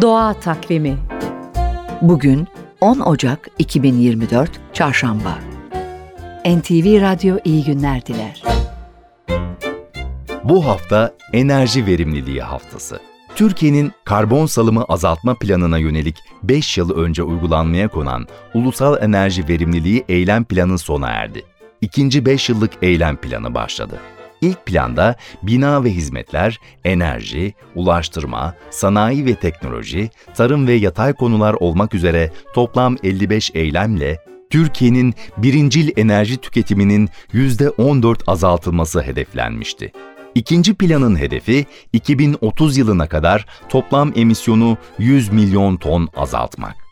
Doğa Takvimi Bugün 10 Ocak 2024 Çarşamba NTV Radyo iyi günler diler. Bu hafta enerji verimliliği haftası. Türkiye'nin karbon salımı azaltma planına yönelik 5 yıl önce uygulanmaya konan Ulusal Enerji Verimliliği Eylem Planı sona erdi. İkinci 5 yıllık eylem planı başladı. İlk planda bina ve hizmetler, enerji, ulaştırma, sanayi ve teknoloji, tarım ve yatay konular olmak üzere toplam 55 eylemle Türkiye'nin birincil enerji tüketiminin %14 azaltılması hedeflenmişti. İkinci planın hedefi 2030 yılına kadar toplam emisyonu 100 milyon ton azaltmak.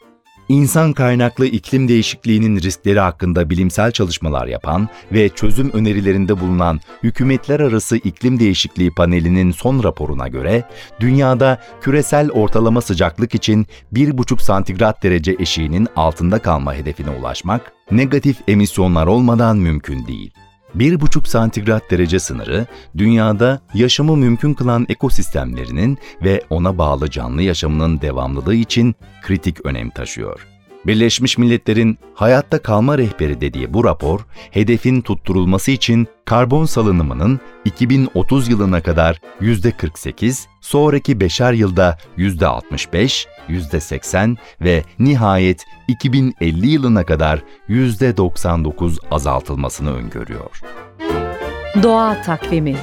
İnsan kaynaklı iklim değişikliğinin riskleri hakkında bilimsel çalışmalar yapan ve çözüm önerilerinde bulunan Hükümetler Arası İklim Değişikliği Paneli'nin son raporuna göre dünyada küresel ortalama sıcaklık için 1,5 santigrat derece eşiğinin altında kalma hedefine ulaşmak negatif emisyonlar olmadan mümkün değil. 1,5 santigrat derece sınırı, dünyada yaşamı mümkün kılan ekosistemlerinin ve ona bağlı canlı yaşamının devamlılığı için kritik önem taşıyor. Birleşmiş Milletler'in hayatta kalma rehberi dediği bu rapor, hedefin tutturulması için karbon salınımının 2030 yılına kadar %48, sonraki beşer yılda %65, %80 ve nihayet 2050 yılına kadar %99 azaltılmasını öngörüyor. Doğa Takvimi